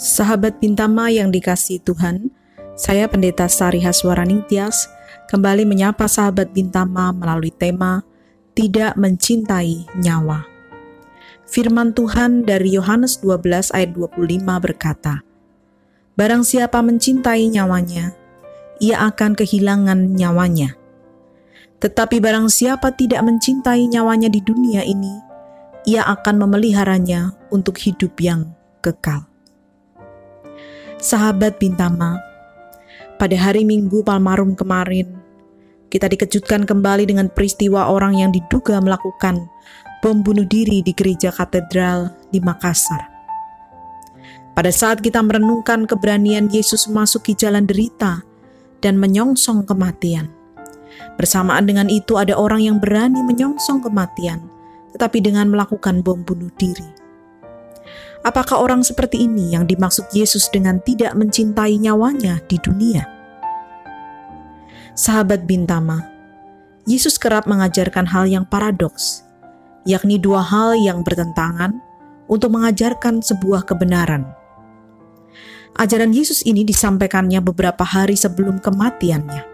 Sahabat Bintama yang dikasih Tuhan, saya Pendeta Sari Haswarani Tias kembali menyapa sahabat Bintama melalui tema Tidak Mencintai Nyawa. Firman Tuhan dari Yohanes 12 ayat 25 berkata, Barang siapa mencintai nyawanya, ia akan kehilangan nyawanya. Tetapi barang siapa tidak mencintai nyawanya di dunia ini, ia akan memeliharanya untuk hidup yang kekal sahabat Bintama. Pada hari Minggu Palmarum kemarin, kita dikejutkan kembali dengan peristiwa orang yang diduga melakukan bom bunuh diri di gereja katedral di Makassar. Pada saat kita merenungkan keberanian Yesus memasuki jalan derita dan menyongsong kematian. Bersamaan dengan itu ada orang yang berani menyongsong kematian, tetapi dengan melakukan bom bunuh diri. Apakah orang seperti ini yang dimaksud Yesus dengan tidak mencintai nyawanya di dunia? Sahabat Bintama, Yesus kerap mengajarkan hal yang paradoks, yakni dua hal yang bertentangan untuk mengajarkan sebuah kebenaran. Ajaran Yesus ini disampaikannya beberapa hari sebelum kematiannya.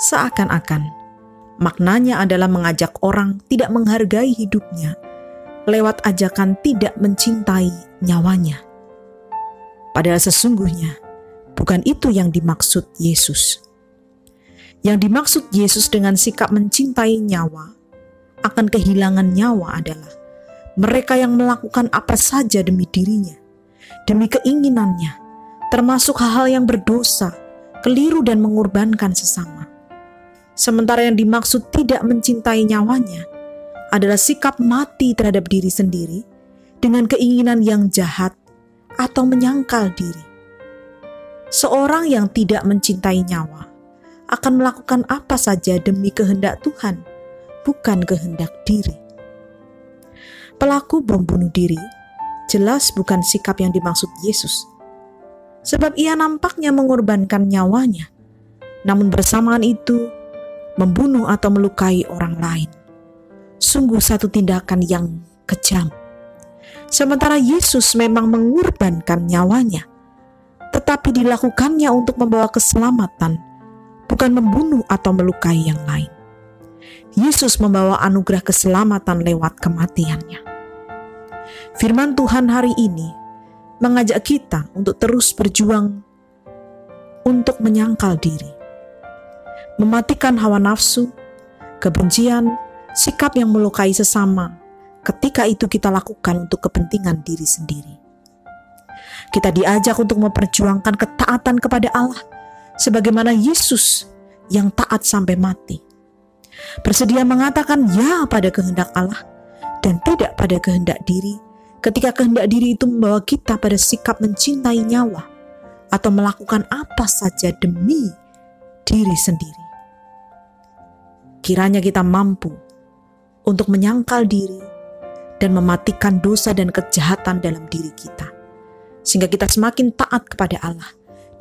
Seakan-akan maknanya adalah mengajak orang tidak menghargai hidupnya lewat ajakan tidak mencintai nyawanya. Padahal sesungguhnya bukan itu yang dimaksud Yesus. Yang dimaksud Yesus dengan sikap mencintai nyawa akan kehilangan nyawa adalah mereka yang melakukan apa saja demi dirinya, demi keinginannya, termasuk hal-hal yang berdosa, keliru dan mengorbankan sesama. Sementara yang dimaksud tidak mencintai nyawanya adalah sikap mati terhadap diri sendiri dengan keinginan yang jahat atau menyangkal diri. Seorang yang tidak mencintai nyawa akan melakukan apa saja demi kehendak Tuhan, bukan kehendak diri. Pelaku bom bunuh diri jelas bukan sikap yang dimaksud Yesus, sebab ia nampaknya mengorbankan nyawanya, namun bersamaan itu membunuh atau melukai orang lain sungguh satu tindakan yang kejam. Sementara Yesus memang mengorbankan nyawanya, tetapi dilakukannya untuk membawa keselamatan, bukan membunuh atau melukai yang lain. Yesus membawa anugerah keselamatan lewat kematiannya. Firman Tuhan hari ini mengajak kita untuk terus berjuang untuk menyangkal diri, mematikan hawa nafsu, kebencian, sikap yang melukai sesama ketika itu kita lakukan untuk kepentingan diri sendiri. Kita diajak untuk memperjuangkan ketaatan kepada Allah sebagaimana Yesus yang taat sampai mati. Bersedia mengatakan ya pada kehendak Allah dan tidak pada kehendak diri ketika kehendak diri itu membawa kita pada sikap mencintai nyawa atau melakukan apa saja demi diri sendiri. Kiranya kita mampu untuk menyangkal diri dan mematikan dosa dan kejahatan dalam diri kita, sehingga kita semakin taat kepada Allah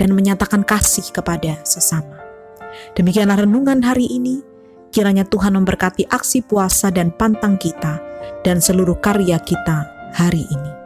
dan menyatakan kasih kepada sesama. Demikianlah renungan hari ini. Kiranya Tuhan memberkati aksi puasa dan pantang kita dan seluruh karya kita hari ini.